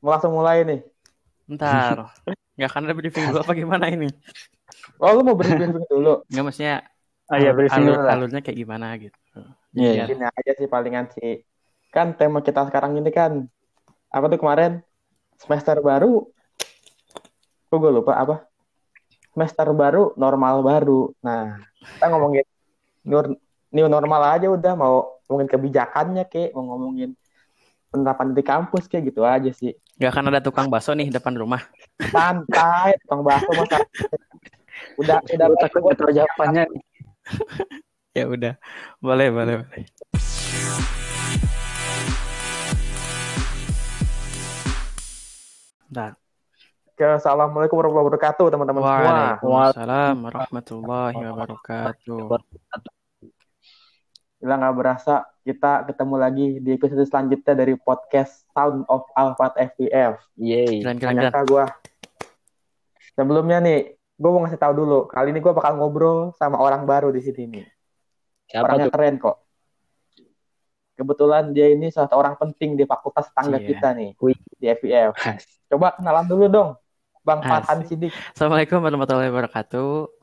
Mau langsung mulai nih. Ntar. Nggak akan ada briefing dulu apa gimana ini? Oh, lu mau briefing dulu? Nggak maksudnya Oh iya, briefing alur, dulu lah. alurnya kayak gimana gitu. Iya, Biar- Gini aja sih palingan sih. Kan tema kita sekarang ini kan apa tuh kemarin semester baru. Kok gue lupa apa? Semester baru, normal baru. Nah, kita ngomongin new normal aja udah mau ngomongin kebijakannya kek, mau ngomongin penerapan di kampus kayak gitu aja sih. Nggak akan ada tukang bakso nih depan rumah. Santai, tukang bakso masa udah udah Gue takut gak tahu jawabannya. Ya udah. Boleh, boleh, boleh. Ntar. Oke, Assalamualaikum warahmatullahi wabarakatuh teman-teman semua. Waalaikumsalam warahmatullahi wabarakatuh. Gila nggak berasa kita ketemu lagi di episode selanjutnya dari podcast Sound of Alphat FPF. Yeay. Keren, keren, gue sebelumnya nih, gue mau ngasih tahu dulu. Kali ini gue bakal ngobrol sama orang baru di sini nih. Siapa Orangnya tuh? keren kok. Kebetulan dia ini salah satu orang penting di fakultas tetangga Cie. kita nih Wih. di FPF. Coba kenalan dulu dong, Bang Asik. Farhan Sidik. Assalamualaikum warahmatullahi wabarakatuh.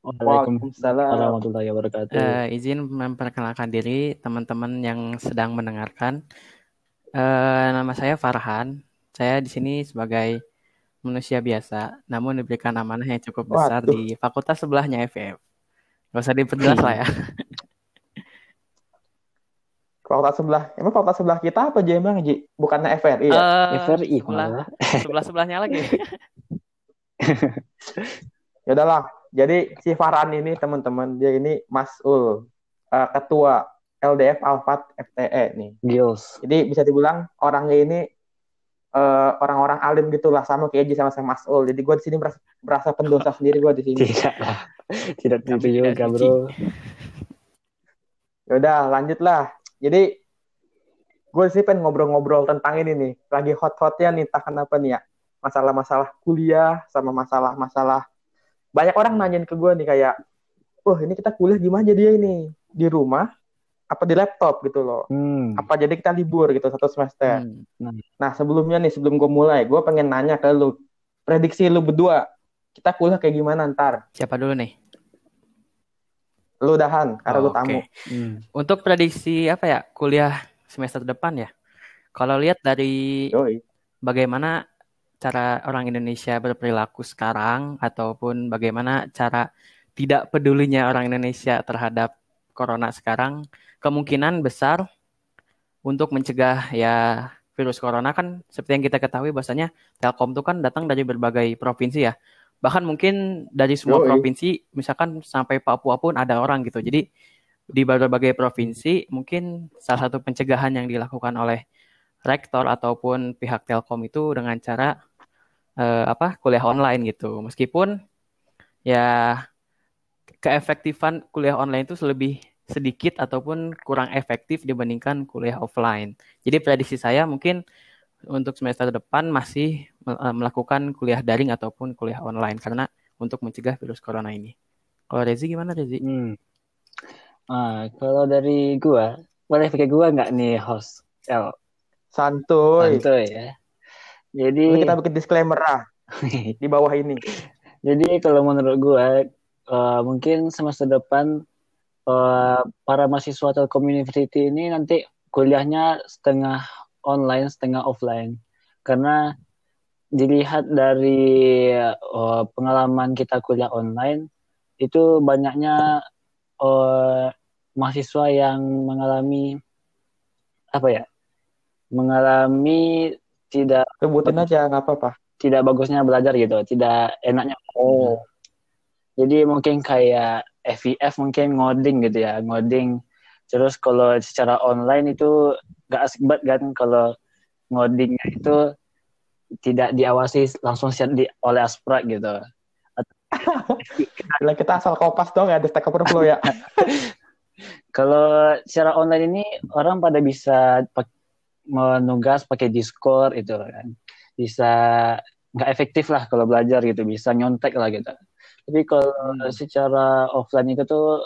Waalaikumsalam warahmatullahi wabarakatuh. Eh, izin memperkenalkan diri teman-teman yang sedang mendengarkan. Eh, nama saya Farhan. Saya di sini sebagai manusia biasa, namun diberikan amanah yang cukup besar Waduh. di fakultas sebelahnya FF. Gak usah diperjelas lah ya. Fakultas sebelah, emang fakultas sebelah kita apa aja emang Ji? Bukannya FRI ya? Eh, FRI sebelah, sebelah sebelahnya lagi. Ya udahlah. Jadi si Farhan ini teman-teman dia ini Masul eh, ketua LDF Alfat FTE nih. Gils. Jadi bisa dibilang orangnya ini eh, orang-orang alim gitulah sama kayak Eji sama sama Masul. Jadi gue di sini berasa, berasa pendosa sendiri gue di sini. Tidak lah. Tidak Tapi gitu juga bro. Ya udah lanjutlah. Jadi gue sih pengen ngobrol-ngobrol tentang ini nih. Lagi hot-hotnya nih entah kenapa nih ya. Masalah-masalah kuliah sama masalah-masalah banyak orang nanyain ke gue nih kayak, wah ini kita kuliah gimana jadi ini di rumah apa di laptop gitu loh. Hmm. Apa jadi kita libur gitu satu semester. Hmm. Nah sebelumnya nih sebelum gue mulai, gue pengen nanya ke lu, prediksi lu berdua, kita kuliah kayak gimana ntar? Siapa dulu nih? Lu dahan, karena lu Oke. tamu. Hmm. Untuk prediksi apa ya kuliah semester depan ya? Kalau lihat dari Yoi. bagaimana cara orang Indonesia berperilaku sekarang ataupun bagaimana cara tidak pedulinya orang Indonesia terhadap corona sekarang kemungkinan besar untuk mencegah ya virus corona. Kan seperti yang kita ketahui bahwasanya Telkom itu kan datang dari berbagai provinsi ya. Bahkan mungkin dari semua Yoi. provinsi misalkan sampai Papua pun ada orang gitu. Jadi di berbagai provinsi mungkin salah satu pencegahan yang dilakukan oleh rektor ataupun pihak Telkom itu dengan cara eh, apa kuliah online gitu. Meskipun ya keefektifan kuliah online itu lebih sedikit ataupun kurang efektif dibandingkan kuliah offline. Jadi prediksi saya mungkin untuk semester depan masih eh, melakukan kuliah daring ataupun kuliah online karena untuk mencegah virus corona ini. Kalau Rezi gimana Rezi? Hmm. Ah, kalau dari gua, boleh pakai gua nggak nih host? El, Santuy. santuy ya. Jadi, Ini kita bikin disclaimer ah di bawah ini. jadi kalau menurut gua, eh, mungkin semester depan eh, para mahasiswa Telkom University ini nanti kuliahnya setengah online, setengah offline. Karena dilihat dari eh, pengalaman kita kuliah online, itu banyaknya eh, mahasiswa yang mengalami apa ya, mengalami tidak Sebutin aja nggak apa-apa. tidak bagusnya belajar gitu, tidak enaknya. Oh. Jadi mungkin kayak FIF mungkin ngoding gitu ya, ngoding. Terus kalau secara online itu gak asik banget kan kalau ngodingnya itu tidak diawasi langsung siap di oleh Aspra gitu. Gila, kita asal kopas dong ya di Stack Overflow ya. Kalau secara online ini orang pada bisa menugas pakai Discord itu kan. Bisa nggak efektif lah kalau belajar gitu, bisa nyontek lah gitu. Tapi kalau secara offline itu tuh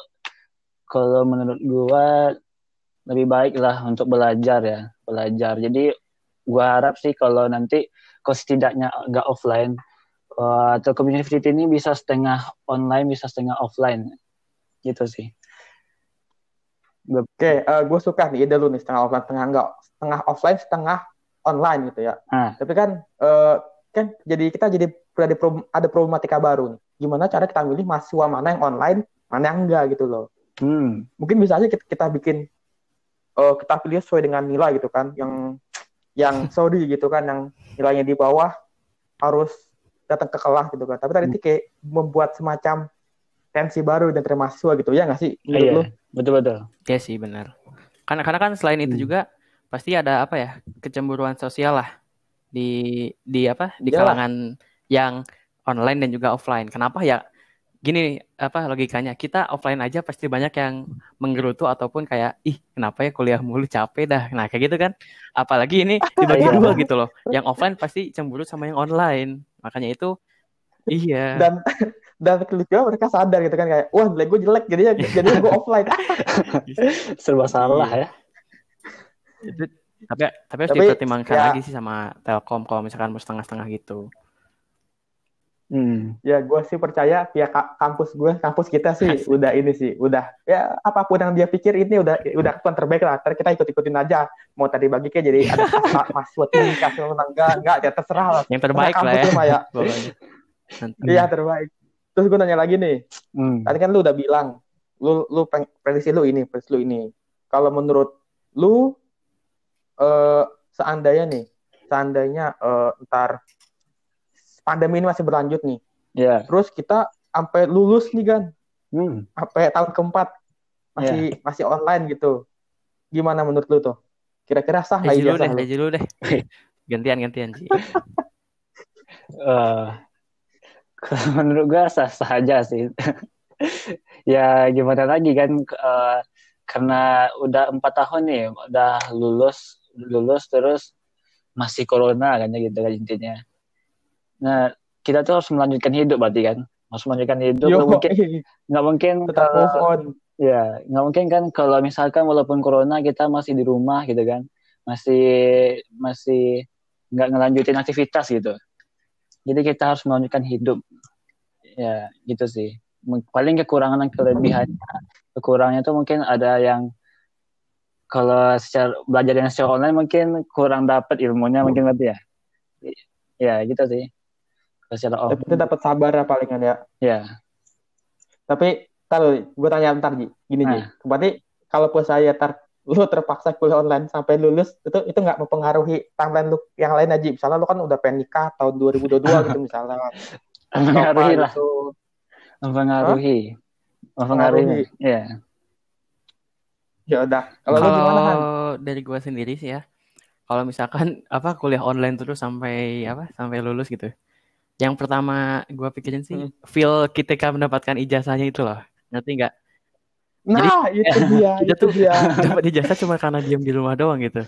kalau menurut gua lebih baik lah untuk belajar ya, belajar. Jadi gua harap sih kalau nanti kalau setidaknya nggak offline uh, atau community ini bisa setengah online bisa setengah offline gitu sih Oke, uh, gue suka nih ide lu nih setengah offline setengah enggak setengah offline setengah online gitu ya. Ah. Tapi kan uh, kan jadi kita jadi ada ada problematika baru nih. Gimana cara kita milih mahasiswa mana yang online, mana yang enggak gitu loh. Hmm. Mungkin bisa aja kita, kita bikin uh, kita pilih sesuai dengan nilai gitu kan, yang yang sorry gitu kan, yang nilainya di bawah harus datang ke kelas gitu kan. Tapi tadi hmm. kayak membuat semacam tensi baru dan mahasiswa gitu ya nggak sih? Iya, lu? Betul betul. Iya sih benar. Karena karena kan selain itu hmm. juga pasti ada apa ya kecemburuan sosial lah di di apa di Yalah. kalangan yang online dan juga offline. Kenapa ya? Gini apa logikanya kita offline aja pasti banyak yang menggerutu ataupun kayak ih kenapa ya kuliah mulu capek dah. Nah kayak gitu kan. Apalagi ini dibagi iya. dua gitu loh. Yang offline pasti cemburu sama yang online. Makanya itu iya. Dan dan juga mereka sadar gitu kan kayak wah nilai gue jelek jadinya jadinya gue offline serba salah ya tapi tapi harus dipertimbangkan ya, lagi sih sama Telkom kalau misalkan mau setengah-setengah gitu Hmm. Ya, gue sih percaya pihak kampus gue, kampus kita sih Asik. udah ini sih, udah ya apa pun yang dia pikir ini udah udah keputusan terbaik lah. Ntar kita ikut-ikutin aja. Mau tadi bagi kayak jadi ada mahasiswa tinggi, kasih enggak, enggak, ya terserah lah. Yang terbaik lah ya. ya. Iya terbaik terus gue nanya lagi nih hmm. tadi kan lu udah bilang lu lu prediksi lu ini prediksi lu ini kalau menurut lu uh, seandainya nih seandainya uh, ntar pandemi ini masih berlanjut nih yeah. terus kita sampai lulus nih kan hmm. sampai tahun keempat masih yeah. masih online gitu gimana menurut lu tuh kira-kira sah nggak dulu deh gantian gantian sih uh, menurut gue sah sah aja sih. Ya gimana lagi kan uh, karena udah empat tahun nih udah lulus lulus terus masih corona kan ya gitu kan intinya. Nah kita tuh harus melanjutkan hidup berarti kan. Harus melanjutkan hidup nggak mungkin nggak mungkin tetap move on. Ya nggak mungkin kan kalau misalkan walaupun corona kita masih di rumah gitu kan. Masih masih nggak ngelanjutin aktivitas gitu. Jadi kita harus melanjutkan hidup ya gitu sih. Paling kekurangan dan kelebihannya kekurangannya itu mungkin ada yang kalau secara belajar yang secara online mungkin kurang dapat ilmunya mungkin berarti ya. Ya gitu sih. Kalau secara offline. itu dapat sabar ya palingan ya. Ya. Tapi kalau gue tanya ntar Ji. Gini nah. Ji berarti kalau pun saya tar lu terpaksa kuliah online sampai lulus itu itu nggak mempengaruhi timeline lu yang lain aja misalnya lu kan udah pengen nikah tahun 2022 gitu misalnya mempengaruhi lah itu. mempengaruhi mempengaruhi ya ya udah kalau kan dari gua sendiri sih ya kalau misalkan apa kuliah online terus sampai apa sampai lulus gitu yang pertama gua pikirin sih hmm. feel ketika mendapatkan ijazahnya itu loh ngerti nggak Nah, Jadi, itu dia, kita itu tuh dia. dapat ijazah cuma karena diam di rumah doang gitu.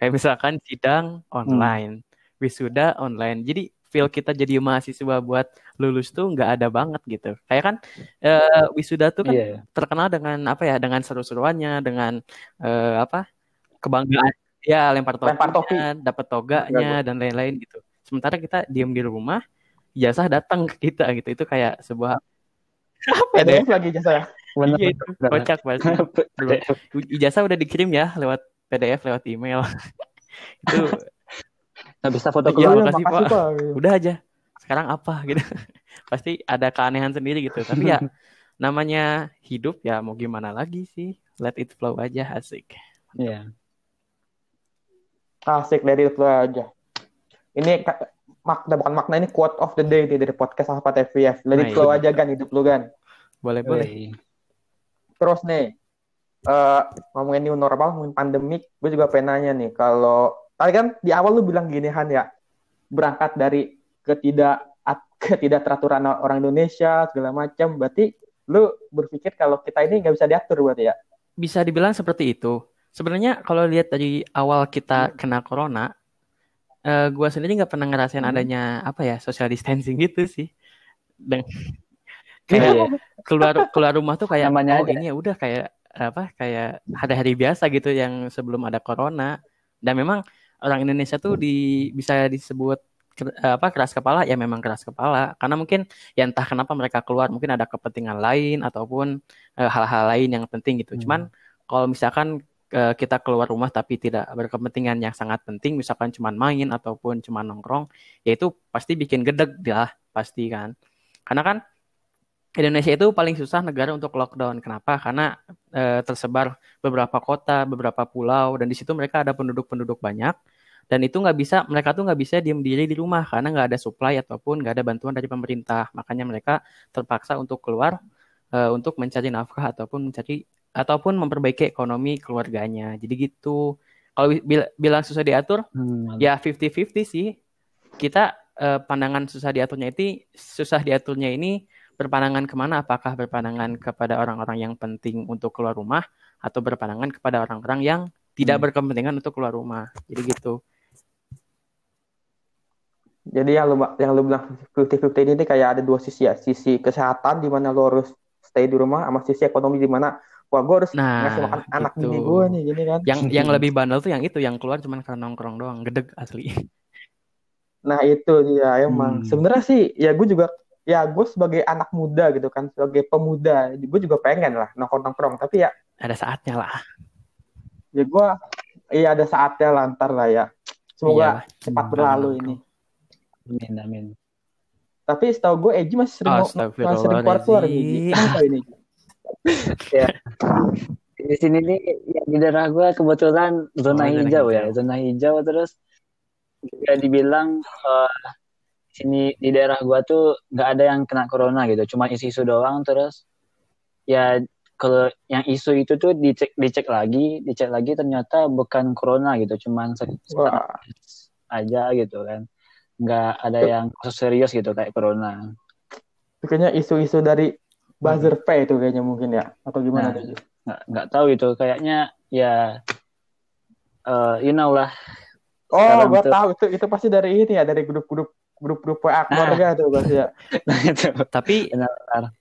Kayak misalkan sidang online, hmm. wisuda online. Jadi feel kita jadi mahasiswa buat lulus tuh nggak ada banget gitu. Kayak kan uh, wisuda tuh kan yeah. terkenal dengan apa ya? Dengan seru-seruannya, dengan uh, apa? kebanggaan. Ya, lempar topi, dapat toganya dan lain-lain gitu. Sementara kita diam di rumah, ijazah datang ke kita gitu. Itu kayak sebuah apa ya? lagi ijazah ya? Bener, iya itu kocak pasti. Ijazah udah dikirim ya lewat PDF, lewat email. itu nggak bisa foto iya, keluar. makasih, Pak. Pak. Udah aja. Sekarang apa gitu. pasti ada keanehan sendiri gitu. Tapi ya namanya hidup ya mau gimana lagi sih. Let it flow aja asik. Iya. Yeah. Asik dari it flow aja. Ini makna bukan makna ini quote of the day dari podcast apa TVF. Let it nah, flow iya. aja kan hidup lu kan. Boleh boleh. Terus nih, uh, ngomongin new normal, ngomongin pandemik, gue juga pengen nanya nih, kalau tadi kan di awal lu bilang gini Han ya, berangkat dari ketidak ketidak teraturan orang Indonesia segala macam, berarti lu berpikir kalau kita ini nggak bisa diatur berarti ya? Bisa dibilang seperti itu. Sebenarnya kalau lihat dari awal kita hmm. kena corona, uh, gue sendiri nggak pernah ngerasain hmm. adanya apa ya social distancing gitu sih. Dan kayak iya. keluar keluar rumah tuh kayak Namanya oh ini ya udah kayak apa kayak hari-hari biasa gitu yang sebelum ada corona dan memang orang Indonesia tuh di bisa disebut apa keras kepala ya memang keras kepala karena mungkin ya entah kenapa mereka keluar mungkin ada kepentingan lain ataupun hal-hal lain yang penting gitu. Hmm. Cuman kalau misalkan kita keluar rumah tapi tidak berkepentingan yang sangat penting misalkan cuma main ataupun cuma nongkrong ya itu pasti bikin gedeg lah pasti kan karena kan Indonesia itu paling susah negara untuk lockdown. Kenapa? Karena e, tersebar beberapa kota, beberapa pulau, dan di situ mereka ada penduduk-penduduk banyak. Dan itu nggak bisa, mereka tuh nggak bisa diam diri di rumah karena nggak ada supply ataupun nggak ada bantuan dari pemerintah. Makanya mereka terpaksa untuk keluar e, untuk mencari nafkah ataupun mencari ataupun memperbaiki ekonomi keluarganya. Jadi gitu. Kalau bilang susah diatur, hmm. ya 50-50 sih. Kita e, pandangan susah diaturnya itu susah diaturnya ini berpandangan ke mana? Apakah berpandangan kepada orang-orang yang penting untuk keluar rumah atau berpandangan kepada orang-orang yang tidak hmm. berkepentingan untuk keluar rumah? Jadi gitu. Jadi yang lu yang lu bilang 50-50 ini kayak ada dua sisi ya, sisi kesehatan di mana lu harus stay di rumah sama sisi ekonomi di mana wah gue harus nah, ngasih makan gitu. anak ini gue nih gini kan. Yang yang lebih bandel tuh yang itu yang keluar cuma karena nongkrong doang, gedeg asli. Nah itu dia emang. Hmm. Sebenarnya sih ya gue juga ya gue sebagai anak muda gitu kan sebagai pemuda gue juga pengen lah nongkrong nongkrong tapi ya ada saatnya lah. Ya gue iya ada saatnya lantar lah ya. Semoga iya, cepat berlalu ini. Amin amin. Tapi setahu gue Eji masih sering oh, masih sering keluar keluar ini ini? Ya. Di sini nih ya, di daerah gue kebetulan zona oh, hijau ya zona hijau terus juga dibilang uh, sini di daerah gua tuh nggak ada yang kena corona gitu. Cuma isu-isu doang terus ya kalau yang isu itu tuh dicek dicek lagi dicek lagi ternyata bukan corona gitu. Cuman aja gitu kan. Nggak ada yang serius gitu kayak corona. Kayaknya isu-isu dari buzzer pay itu kayaknya mungkin ya atau gimana nah, nggak nggak tahu itu. Kayaknya ya uh, you know lah. Oh gue tahu. Itu itu pasti dari ini ya dari grup-grup grup-grup WA keluarga nah. tuh Bas ya. Nah itu. Tapi benar.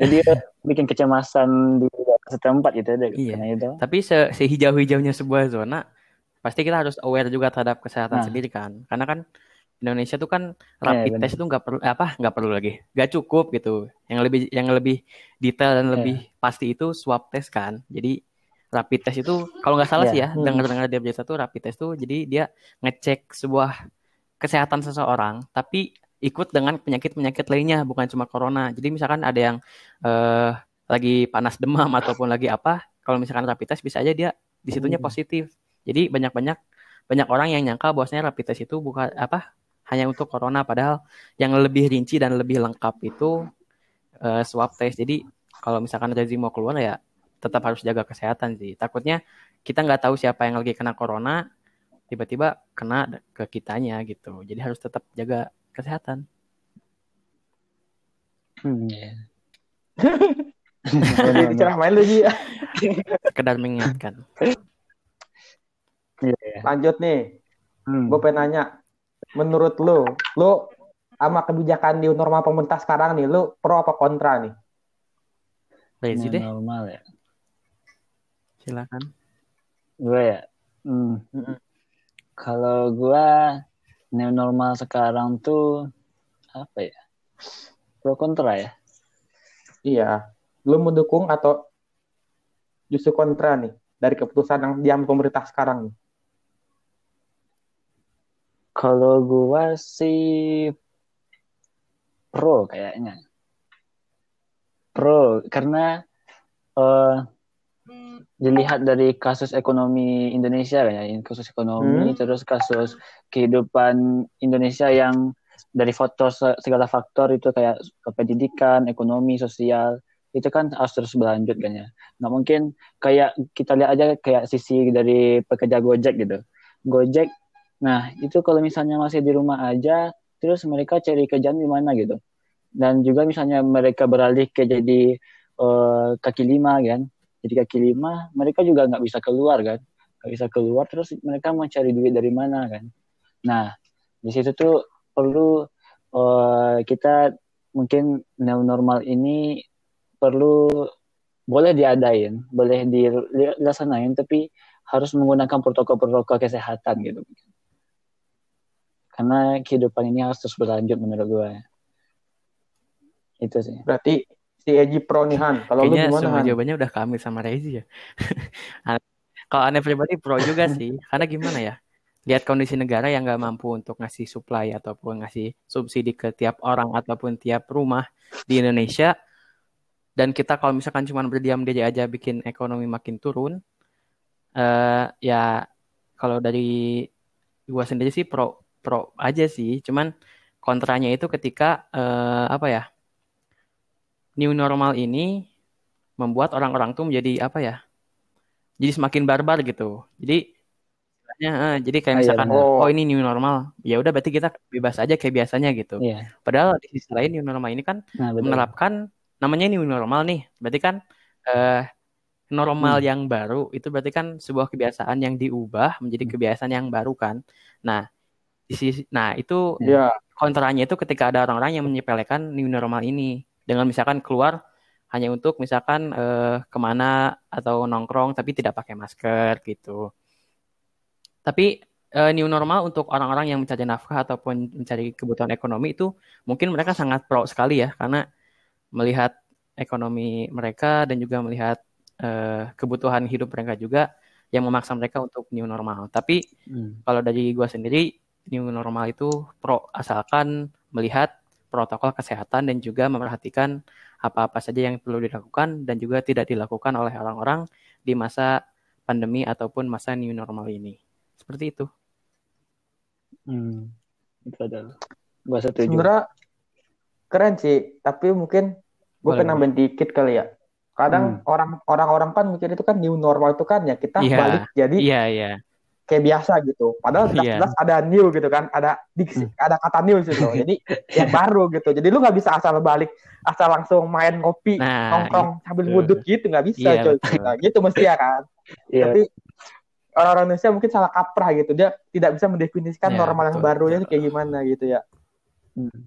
Jadi bikin kecemasan di setempat gitu deh. Iya. itu. Tapi se sehijau-hijaunya sebuah zona, pasti kita harus aware juga terhadap kesehatan nah. sendiri kan. Karena kan Indonesia tuh kan rapid yeah, test tuh nggak perlu apa nggak perlu lagi, nggak cukup gitu. Yang lebih yang lebih detail dan yeah. lebih pasti itu swab test kan. Jadi rapid test itu kalau nggak salah yeah. sih ya, hmm. dengar-dengar dia biasa tuh rapid test tuh jadi dia ngecek sebuah kesehatan seseorang, tapi ikut dengan penyakit-penyakit lainnya, bukan cuma corona. Jadi misalkan ada yang uh, lagi panas demam ataupun lagi apa, kalau misalkan rapid test bisa aja dia di situnya hmm. positif. Jadi banyak-banyak banyak orang yang nyangka bahwasanya rapid test itu bukan apa hanya untuk corona, padahal yang lebih rinci dan lebih lengkap itu uh, swab test. Jadi kalau misalkan rezim mau keluar ya tetap harus jaga kesehatan sih. Takutnya kita nggak tahu siapa yang lagi kena corona, tiba-tiba kena ke kitanya gitu. Jadi harus tetap jaga kesehatan. Hmm, yeah. Cerah main lu ya. Sekedar mengingatkan. Yeah. Lanjut nih. Hmm. Gue pengen nanya, menurut lu, lu sama kebijakan di norma pemerintah sekarang nih, lu pro apa kontra nih? Lazy deh. Normal ya. Silakan. Gue ya. Hmm. Kalau gua new normal sekarang tuh apa ya? Pro kontra ya? Iya. Lu mendukung atau justru kontra nih dari keputusan yang diambil pemerintah sekarang nih? Kalau gua sih pro kayaknya. Pro karena uh, dilihat dari kasus ekonomi Indonesia kan ya, kasus ekonomi hmm. terus kasus kehidupan Indonesia yang dari foto segala faktor itu kayak pendidikan, ekonomi, sosial itu kan harus terus berlanjut kan ya. Nggak mungkin kayak kita lihat aja kayak sisi dari pekerja Gojek gitu. Gojek, nah itu kalau misalnya masih di rumah aja, terus mereka cari kerjaan di mana gitu. Dan juga misalnya mereka beralih ke jadi uh, kaki lima kan, jadi kaki lima mereka juga nggak bisa keluar kan nggak bisa keluar terus mereka mau cari duit dari mana kan nah di situ tuh perlu uh, kita mungkin new normal ini perlu boleh diadain boleh dilaksanain tapi harus menggunakan protokol-protokol kesehatan gitu. Karena kehidupan ini harus terus berlanjut menurut gue. Itu sih. Berarti si Eji pro nih Han. Kalau lu gimana semua Han? jawabannya udah kami sama Rezi ya. Kalau aneh pribadi pro juga sih, karena gimana ya? Lihat kondisi negara yang nggak mampu untuk ngasih supply ataupun ngasih subsidi ke tiap orang ataupun tiap rumah di Indonesia, dan kita kalau misalkan cuma berdiam diri aja bikin ekonomi makin turun, eh ya kalau dari gua sendiri sih pro pro aja sih, cuman kontranya itu ketika eh, apa ya? New normal ini membuat orang-orang tuh menjadi apa ya? Jadi semakin barbar gitu. Jadi istilahnya, eh, jadi kayak Ah, iya, misalkan benar. oh ini new normal, ya udah berarti kita bebas aja kayak biasanya gitu. Iya. Padahal di sisi lain new normal ini kan Nah, betul. menerapkan namanya new normal nih. Berarti kan eh normal Hmm. yang baru itu berarti kan sebuah kebiasaan yang diubah menjadi Hmm. kebiasaan yang baru kan. Nah, di sisi nah itu Ya, kontranya itu ketika ada orang-orang yang menyepelekan new normal ini dengan misalkan keluar hanya untuk misalkan eh, ke mana atau nongkrong tapi tidak pakai masker gitu. Tapi eh, new normal untuk orang-orang yang mencari nafkah ataupun mencari kebutuhan ekonomi itu mungkin mereka sangat pro sekali ya karena melihat ekonomi mereka dan juga melihat eh, kebutuhan hidup mereka juga yang memaksa mereka untuk new normal. Tapi Hmm. kalau dari gua sendiri new normal itu pro asalkan melihat protokol kesehatan dan juga memperhatikan apa-apa saja yang perlu dilakukan dan juga tidak dilakukan oleh orang-orang di masa pandemi ataupun masa new normal ini. Seperti itu. Hmm. Betul. Gua setuju. sebenarnya keren sih. Tapi mungkin gue nambahin dikit kali ya. Kadang Hmm. orang orang-orang kan mikir itu kan new normal itu kan ya kita Iya. balik jadi Iya, iya. Kayak biasa gitu. Padahal Iya. jelas ada new gitu kan, ada diksi, ada kata new gitu. Jadi yang baru gitu. Jadi lu nggak bisa asal balik, asal langsung main ngopi, Nah, nongkrong sambil itu. wuduk gitu nggak bisa Iya, coy. Nah, gitu mesti ya kan. Iya. Tapi orang-orang Indonesia mungkin salah kaprah gitu. Dia tidak bisa mendefinisikan Iya, normal yang baru itu kayak gimana gitu ya. Hmm.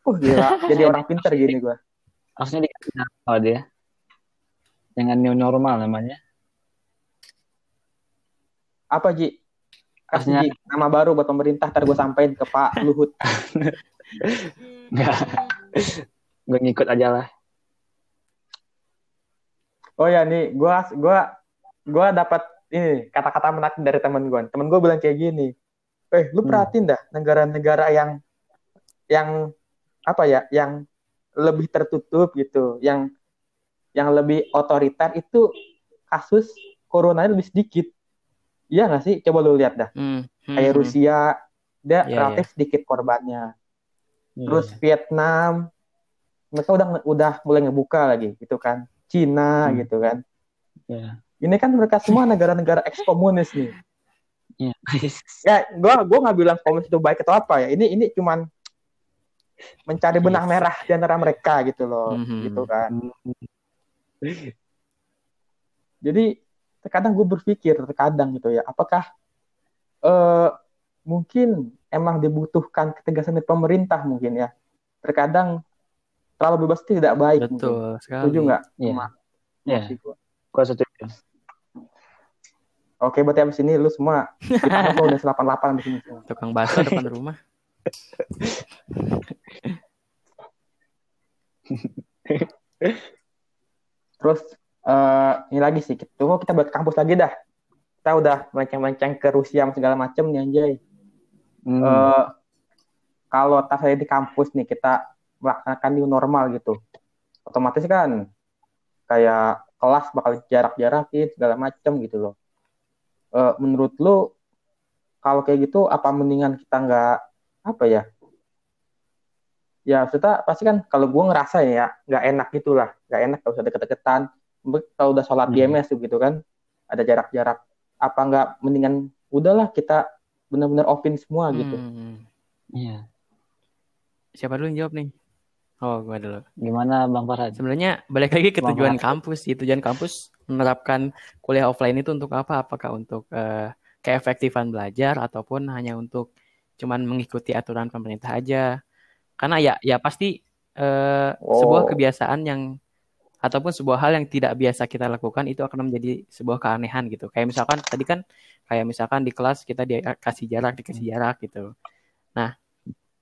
Uh gila, jadi orang pinter gini gua. Harusnya dikasih nama dia. Dengan new normal namanya. Apa Ji? Kasih Ji, nama baru buat pemerintah, ntar gue sampein ke Pak Luhut. Enggak. Gue ngikut aja lah. Oh ya nih, gua gua gua dapat ini kata-kata menarik dari temen gue. Temen gue bilang kayak gini, eh lu Hmm. perhatiin dah negara-negara yang yang apa ya, yang lebih tertutup gitu, yang yang lebih otoriter itu kasus coronanya lebih sedikit. Iya nggak sih? Coba lu lihat dah. Hmm, hmm, Kayak hmm. Rusia, dia Iya, relatif sedikit korbannya. Iya. Terus Vietnam, mereka udah udah mulai ngebuka lagi gitu kan. Cina Hmm. gitu kan. Iya. Ini kan mereka semua negara-negara eks-komunis nih. Iya. Ya, gua gua nggak bilang komunis itu baik atau apa ya. Ini ini cuman mencari benang Yes. merah di antara mereka gitu loh, Mhm. gitu kan. Hmm. Jadi terkadang gue berpikir terkadang gitu ya, apakah eh mungkin emang dibutuhkan ketegasan dari pemerintah mungkin ya. Terkadang terlalu bebas itu tidak baik mungkin. Betul sekali. Setuju nggak? Iya. sama Iya. Gue setuju. Oke, berarti abis ini lu semua kita udah 88 abis ini semua. Tukang bakso depan rumah. Terus eh ini lagi sih, tunggu kita ke kampus lagi dah. Kita udah melenceng-melenceng ke Rusia segala macem nih anjay. Hmm. Eh, kalau saya di kampus nih kita melaksanakan new normal gitu, otomatis kan kayak kelas bakal jarak-jarakin segala macem gitu loh. Eh, menurut lu kalau kayak gitu apa mendingan kita nggak apa ya? Ya maksudnya pasti kan kalau gue ngerasa ya nggak enak gitulah, nggak enak kalau usah deket-deketan. Kalau udah sholat di Hmm. MS gitu kan, ada jarak-jarak. Apa nggak mendingan udahlah kita benar-benar offin semua gitu. Hmm. Iya. Siapa dulu yang jawab nih? Oh, gua dulu. Gimana Bang Farhad? Sebenarnya balik lagi ke Bang tujuan Farhad. kampus sih. Tujuan kampus menerapkan kuliah offline itu untuk apa? Apakah untuk eh, keefektifan belajar ataupun hanya untuk cuman mengikuti aturan pemerintah aja? Karena ya ya pasti sebuah Oh. kebiasaan yang ataupun sebuah hal yang tidak biasa kita lakukan itu akan menjadi sebuah keanehan gitu. Kayak misalkan tadi kan kayak misalkan di kelas kita dikasih jarak, dikasih jarak gitu. Nah,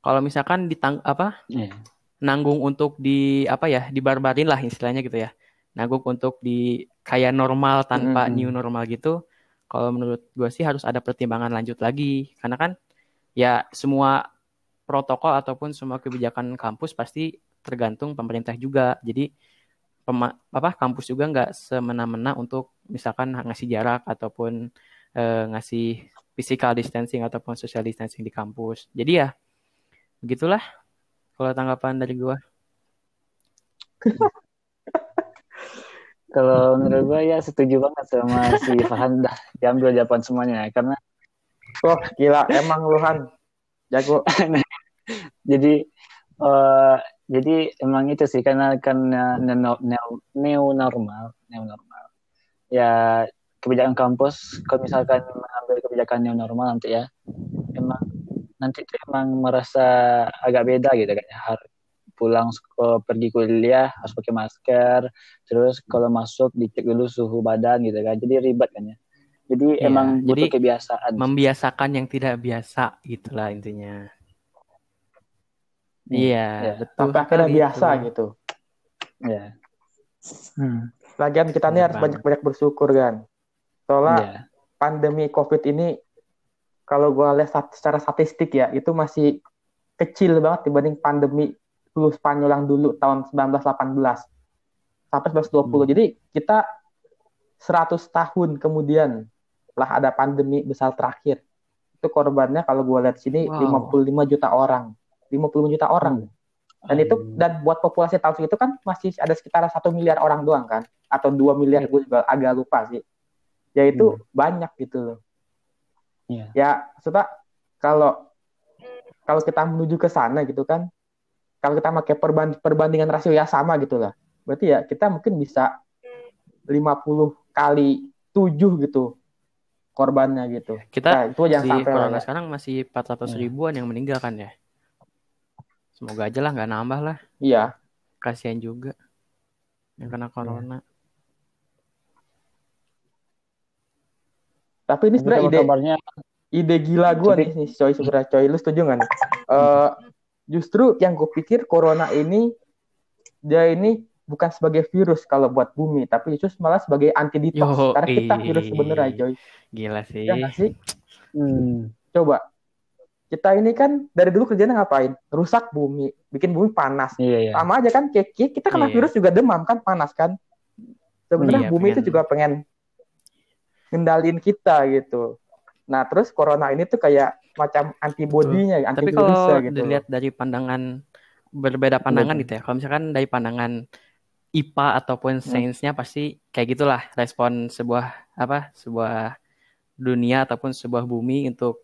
kalau misalkan ditang apa? Iya. nanggung untuk di apa ya dibarbarin lah istilahnya gitu ya nanggung untuk di kayak normal tanpa Mm-mm. new normal gitu kalau menurut gue sih harus ada pertimbangan lanjut lagi karena kan ya semua protokol ataupun semua kebijakan kampus pasti tergantung pemerintah juga jadi pema- apa kampus juga nggak semena-mena untuk misalkan ngasih jarak ataupun eh, ngasih physical distancing ataupun social distancing di kampus jadi ya begitulah kalau tanggapan dari gua Kalau menurut gue ya setuju banget sama si Farhan dah diambil jawaban semuanya karena Wah, gila. Emang Luhan. Jago. jadi eh jadi emang itu sih karena karena neo, neo, neo normal neo normal ya kebijakan kampus kalau misalkan mengambil kebijakan neo normal nanti ya emang nanti tuh emang merasa agak beda gitu kan ya. Har- pulang sekolah, pergi kuliah harus pakai masker terus kalau masuk dicek dulu suhu badan gitu kan. Jadi ribet kan ya. Jadi Iya, emang butuh jadi kebiasaan membiasakan yang tidak biasa gitulah intinya iya iya. betul Sampai akhirnya biasa itu. gitu. ya hmm. Lagian kita Bener harus banyak-banyak bersyukur kan. Soalnya ya pandemi COVID ini kalau gue lihat secara statistik ya itu masih kecil banget dibanding pandemi flu Spanyol yang dulu tahun 1918 sampai 1920. Hmm. Jadi kita 100 tahun kemudian lah ada pandemi besar terakhir. Itu korbannya kalau gue lihat sini Wow. 55 juta orang. 55 juta orang. Dan itu Hmm. dan buat populasi tahun segitu kan masih ada sekitar satu miliar orang doang kan atau dua miliar gue juga agak lupa sih. Ya itu banyak gitu loh. Iya. Ya, maksudnya kalau kalau kita menuju ke sana gitu kan, kalau kita pakai perban- perbandingan rasio ya sama gitu lah. Berarti ya kita mungkin bisa 50 kali 7 gitu korbannya gitu. kita Nah, itu si sampai corona sekarang masih 400 Iya. ribuan yang meninggal kan ya semoga aja lah nggak nambah lah Iya. kasihan juga yang kena corona Tapi ini sebenarnya ide kabarnya ide gila gue nih, nih coy sebenarnya coy lu setuju nggak nih? Eh, justru yang gue pikir corona ini dia ini bukan sebagai virus kalau buat bumi, tapi justru malah sebagai anti detox. Yo, Karena kita virus sebenarnya coy. gila sih Ya sih? hmm, Coba kita ini kan dari dulu kerjanya ngapain? Rusak bumi, bikin bumi panas. iya iya Sama aja kan kayak kita kena Iya. virus juga demam kan panas kan. Sebenarnya Iya, bumi itu pengen- juga pengen ngendalin kita gitu. Nah, terus corona ini tuh kayak macam antibodinya, tapi antivirusnya kalau gitu. dilihat dari pandangan berbeda pandangan Betul. gitu ya kalau misalkan dari pandangan IPA Hmm. ataupun sainsnya pasti kayak gitulah respon sebuah apa sebuah dunia ataupun sebuah bumi untuk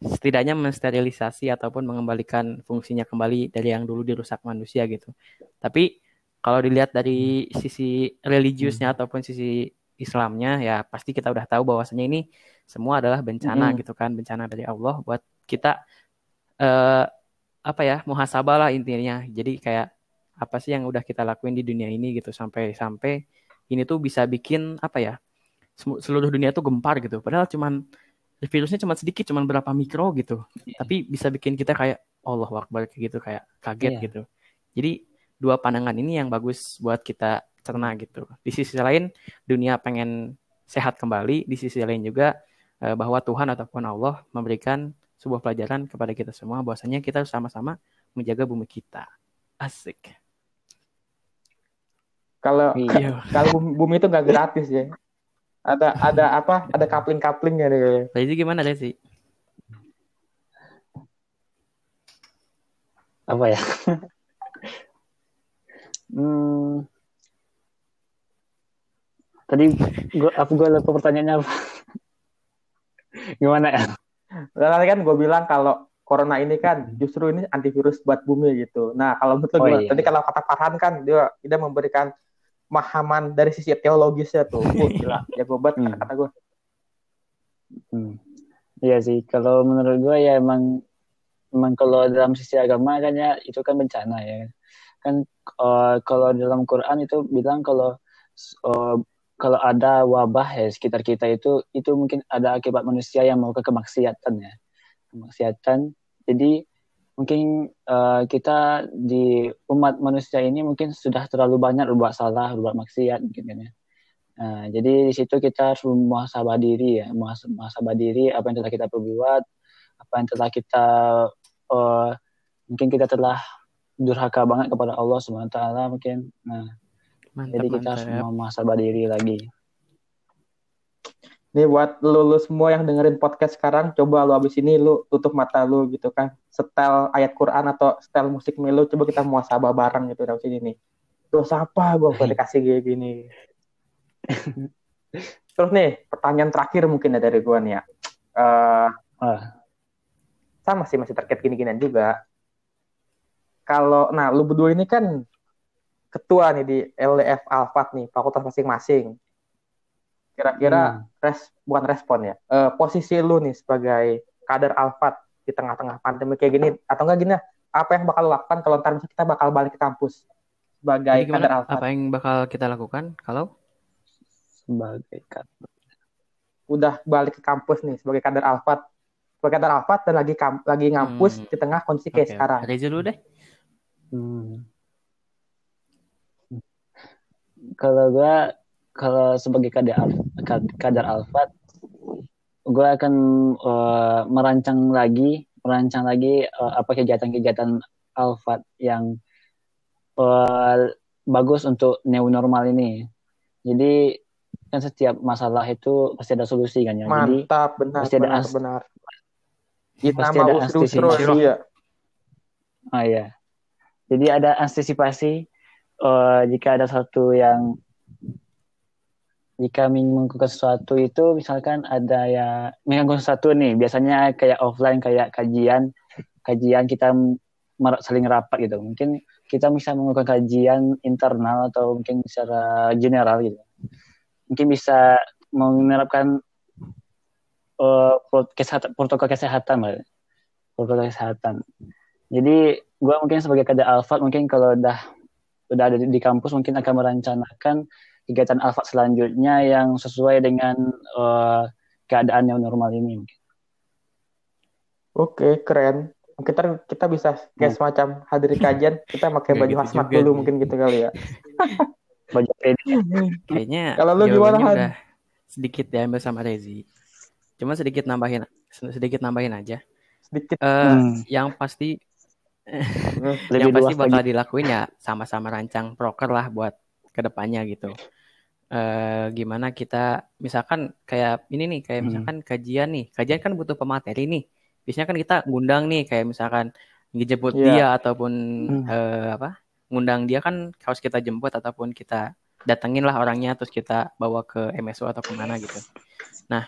setidaknya mensterilisasi ataupun mengembalikan fungsinya kembali dari yang dulu dirusak manusia gitu. Tapi kalau dilihat dari sisi religiusnya ataupun sisi Islamnya ya pasti kita udah tahu bahwasanya ini semua adalah bencana Mm-mm. gitu kan, bencana dari Allah buat kita eh apa ya, muhasabah lah intinya. Jadi kayak apa sih yang udah kita lakuin di dunia ini gitu sampai sampai ini tuh bisa bikin apa ya? seluruh dunia tuh gempar gitu. Padahal cuman virusnya cuma sedikit, cuman berapa mikro gitu. Iya. Tapi bisa bikin kita kayak Allah Akbar kayak gitu kayak kaget Iya. gitu. Jadi dua pandangan ini yang bagus buat kita cerna gitu. Di sisi lain dunia pengen sehat kembali, di sisi lain juga eh, bahwa Tuhan ataupun Allah memberikan sebuah pelajaran kepada kita semua bahwasanya kita harus sama-sama menjaga bumi kita. Asik. Kalau Iya. kalau bumi, bumi itu nggak gratis ya. Ada ada apa? Ada kapling-kaplingnya nih. kayaknya. Gimana Rezi? apa ya hmm, tadi gua aku gue lupa pertanyaannya apa gimana ya Dan tadi kan gue bilang kalau corona ini kan justru ini antivirus buat bumi gitu. Nah kalau lo Oh, iya. Tadi kalau kata Farhan kan dia dia memberikan pemahaman dari sisi teologisnya tuh. Wah, gila, jago banget Hmm. kata gue. Hmm. Iya sih, kalau menurut gue ya emang emang kalau dalam sisi agama kan ya itu kan bencana ya. kan uh, kalau dalam Quran itu bilang kalau uh, kalau ada wabah ya sekitar kita itu itu mungkin ada akibat manusia yang mau ke kemaksiatan ya kemaksiatan jadi mungkin uh, kita di umat manusia ini mungkin sudah terlalu banyak berbuat salah berbuat maksiat mungkin kan ya nah, jadi di situ kita harus muhasabah diri ya muhasabah diri apa yang telah kita perbuat apa yang telah kita uh, mungkin kita telah durhaka banget kepada Allah swt mungkin nah Mantap, Jadi kita mantap. harus muhasabah diri lagi. Ini buat lu, lu semua yang dengerin podcast sekarang, coba lu abis ini lu tutup mata lu gitu kan. Setel ayat Quran atau setel musik melo, coba kita muasabah bareng gitu dari sini nih. Terus apa gue gue dikasih kayak gini. Terus nih, pertanyaan terakhir mungkin ya dari gue nih ya. Uh, uh. Sama sih masih terkait gini-ginian juga. Kalau, nah lu berdua ini kan ketua nih di LDF Alfat nih, fakultas masing-masing. Kira-kira hmm. res bukan respon ya. Uh, posisi lu nih sebagai kader Alfat di tengah-tengah pandemi kayak gini atau enggak gini apa yang bakal lu lakukan kalau ntar kita bakal balik ke kampus sebagai Jadi kader Alfat? Apa yang bakal kita lakukan kalau sebagai kader? Udah balik ke kampus nih sebagai kader Alfat. Sebagai kader Alfat dan lagi lagi ngampus hmm. di tengah kondisi kayak okay. sekarang. Reza dulu deh. Hmm kalau gue kalau sebagai kader kader Alfat gue akan uh, merancang lagi merancang lagi uh, apa kegiatan-kegiatan Alfat yang uh, bagus untuk new normal ini jadi kan setiap masalah itu pasti ada solusi kan ya mantap jadi, benar pasti ada benar, benar. Kita pasti ada antisipasi ya. Oh iya. Jadi ada antisipasi uh, jika ada satu yang jika melakukan sesuatu itu misalkan ada ya melakukan sesuatu nih biasanya kayak offline kayak kajian kajian kita saling rapat gitu. Mungkin kita bisa melakukan kajian internal atau mungkin secara general gitu. Mungkin bisa menerapkan uh, kesehatan, protokol kesehatan protokol kesehatan. Jadi gue mungkin sebagai kader Alfat mungkin kalau udah udah ada di, di kampus mungkin akan merencanakan kegiatan alfa selanjutnya yang sesuai dengan uh, keadaan yang normal ini. Oke, keren. Kita kita bisa kayak hmm. semacam hadir kajian, kita pakai baju gitu hazmat dulu nih. mungkin gitu kali ya. baju Kayaknya kalau lu gimana udah sedikit ya ambil sama Rezi. Cuma sedikit nambahin sedikit nambahin aja. Sedikit. Uh, hmm. yang pasti yang pasti bakal lagi. dilakuin ya sama-sama rancang proker lah buat ke depannya gitu. Uh, gimana kita misalkan kayak ini nih kayak hmm. misalkan kajian nih kajian kan butuh pemateri nih biasanya kan kita ngundang nih kayak misalkan ngejemput yeah. dia ataupun hmm. uh, apa ngundang dia kan harus kita jemput ataupun kita datengin lah orangnya terus kita bawa ke MSU atau ke mana gitu nah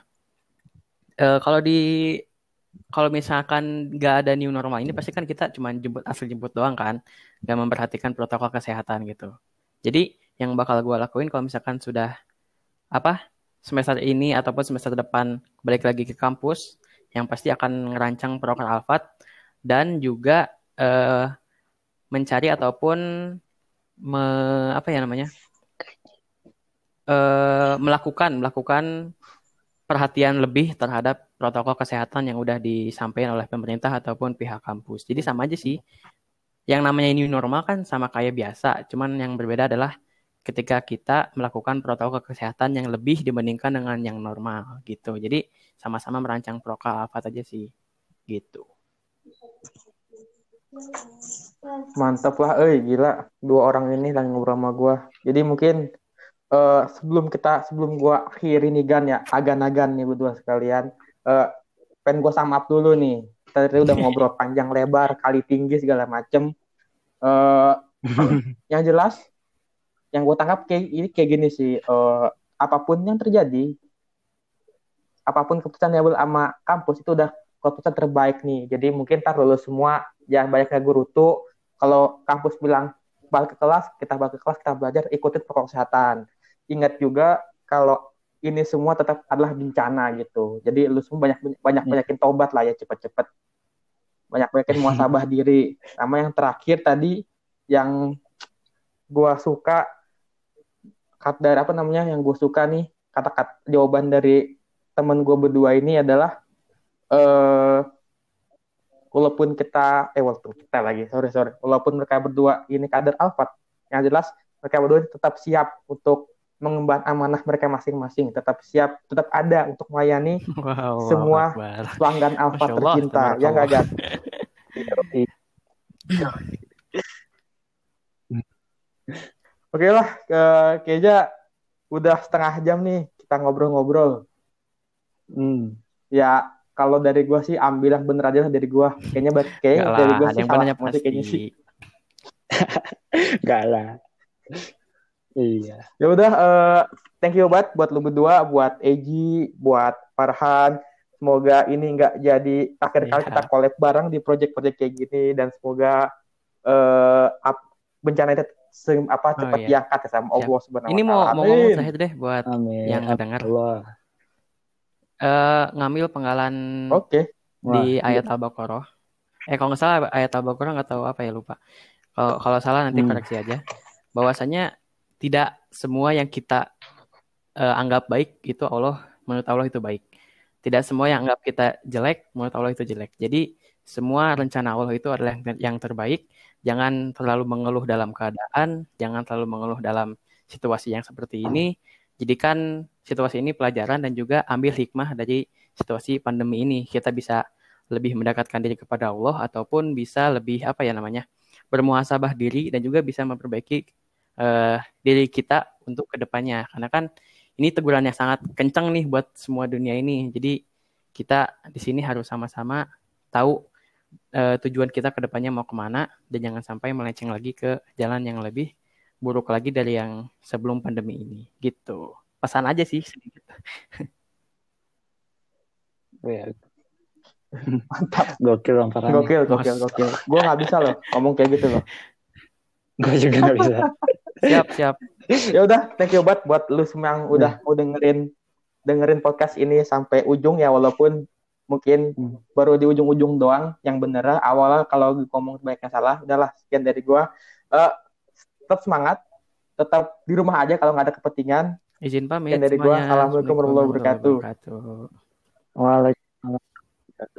uh, kalau di kalau misalkan nggak ada new normal ini pasti kan kita cuma jemput asal jemput doang kan nggak memperhatikan protokol kesehatan gitu jadi yang bakal gue lakuin kalau misalkan sudah apa semester ini ataupun semester depan balik lagi ke kampus yang pasti akan ngerancang program Alfat dan juga eh, mencari ataupun me, apa ya namanya eh, melakukan melakukan perhatian lebih terhadap protokol kesehatan yang udah disampaikan oleh pemerintah ataupun pihak kampus. Jadi sama aja sih. Yang namanya new normal kan sama kayak biasa, cuman yang berbeda adalah ketika kita melakukan protokol kesehatan yang lebih dibandingkan dengan yang normal gitu. Jadi sama-sama merancang prokal apa aja sih gitu. Mantap lah, eh gila dua orang ini lagi ngobrol sama gue. Jadi mungkin uh, sebelum kita sebelum gua akhiri nih Gan ya agan-agan nih berdua sekalian uh, pengen gua sama up dulu nih tadi udah ngobrol panjang lebar kali tinggi segala macem uh, yang jelas yang gue tangkap kayak ini kayak gini sih uh, apa pun yang terjadi apa pun keputusan yang sama kampus itu udah keputusan terbaik nih jadi mungkin tar lulus semua jangan banyak guru tuh kalau kampus bilang balik ke kelas kita balik ke kelas kita belajar ikutin protokol kesehatan ingat juga kalau ini semua tetap adalah bencana gitu. Jadi lu semua banyak banyak iya. banyakin tobat lah ya cepet-cepet. Banyak banyakin muasabah diri. Sama yang terakhir tadi yang gue suka dari apa namanya yang gue suka nih kata-kata jawaban dari teman gue berdua ini adalah eh walaupun kita eh waktu kita lagi sorry sorry walaupun mereka berdua ini kader Alfat yang jelas mereka berdua tetap siap untuk mengemban amanah mereka masing-masing tetap siap tetap ada untuk melayani wow, semua wow, pelanggan Alfat tercinta ya nggak gak Oke lah, ke Keja udah setengah jam nih kita ngobrol-ngobrol. Hmm. Ya kalau dari gua sih ambil yang bener aja dari gua. Kayaknya kayak dari gua sih salah pasti. kayaknya sih. Gak lah. Iya. Ya udah, uh, thank you banget buat lu berdua, buat Eji, buat Farhan. Semoga ini nggak jadi akhir kali yeah. kita collab bareng di project-project kayak gini dan semoga uh, bencana itu se apa cepat oh, iya. diangkat ya sama Allah Subhanahu Ini mau mau ngomong deh buat Amin. yang dengar. Uh, ngambil penggalan okay. di ayat Al-Baqarah. Eh kalau nggak salah ayat Al-Baqarah nggak tahu apa ya lupa. Kalau kalau salah nanti hmm. koreksi aja. Bahwasanya tidak semua yang kita uh, anggap baik itu Allah menurut Allah itu baik. Tidak semua yang anggap kita jelek menurut Allah itu jelek. Jadi semua rencana Allah itu adalah yang terbaik jangan terlalu mengeluh dalam keadaan, jangan terlalu mengeluh dalam situasi yang seperti ini. Jadikan situasi ini pelajaran dan juga ambil hikmah dari situasi pandemi ini. Kita bisa lebih mendekatkan diri kepada Allah ataupun bisa lebih apa ya namanya bermuhasabah diri dan juga bisa memperbaiki uh, diri kita untuk ke depannya. Karena kan ini teguran yang sangat kencang nih buat semua dunia ini. Jadi kita di sini harus sama-sama tahu uh, tujuan kita ke depannya mau ke mana dan jangan sampai melenceng lagi ke jalan yang lebih buruk lagi dari yang sebelum pandemi ini gitu. Pesan aja sih sedikit. Oh ya. mantap. Gokil Farhan. Gokil gokil gokil. Gue nggak bisa loh ngomong kayak gitu loh gue juga nggak bisa. Siap siap. Ya udah thank you banget buat lu semua yang udah hmm. mau dengerin dengerin podcast ini sampai ujung ya walaupun mungkin hmm. baru di ujung-ujung doang yang bener. Awalnya kalau ngomong banyak yang salah udahlah sekian dari gua. Uh, tetap semangat. Tetap di rumah aja kalau nggak ada kepentingan. Izin pamit sekian dari gua. assalamualaikum warahmatullahi wabarakatuh. Waalaikumsalam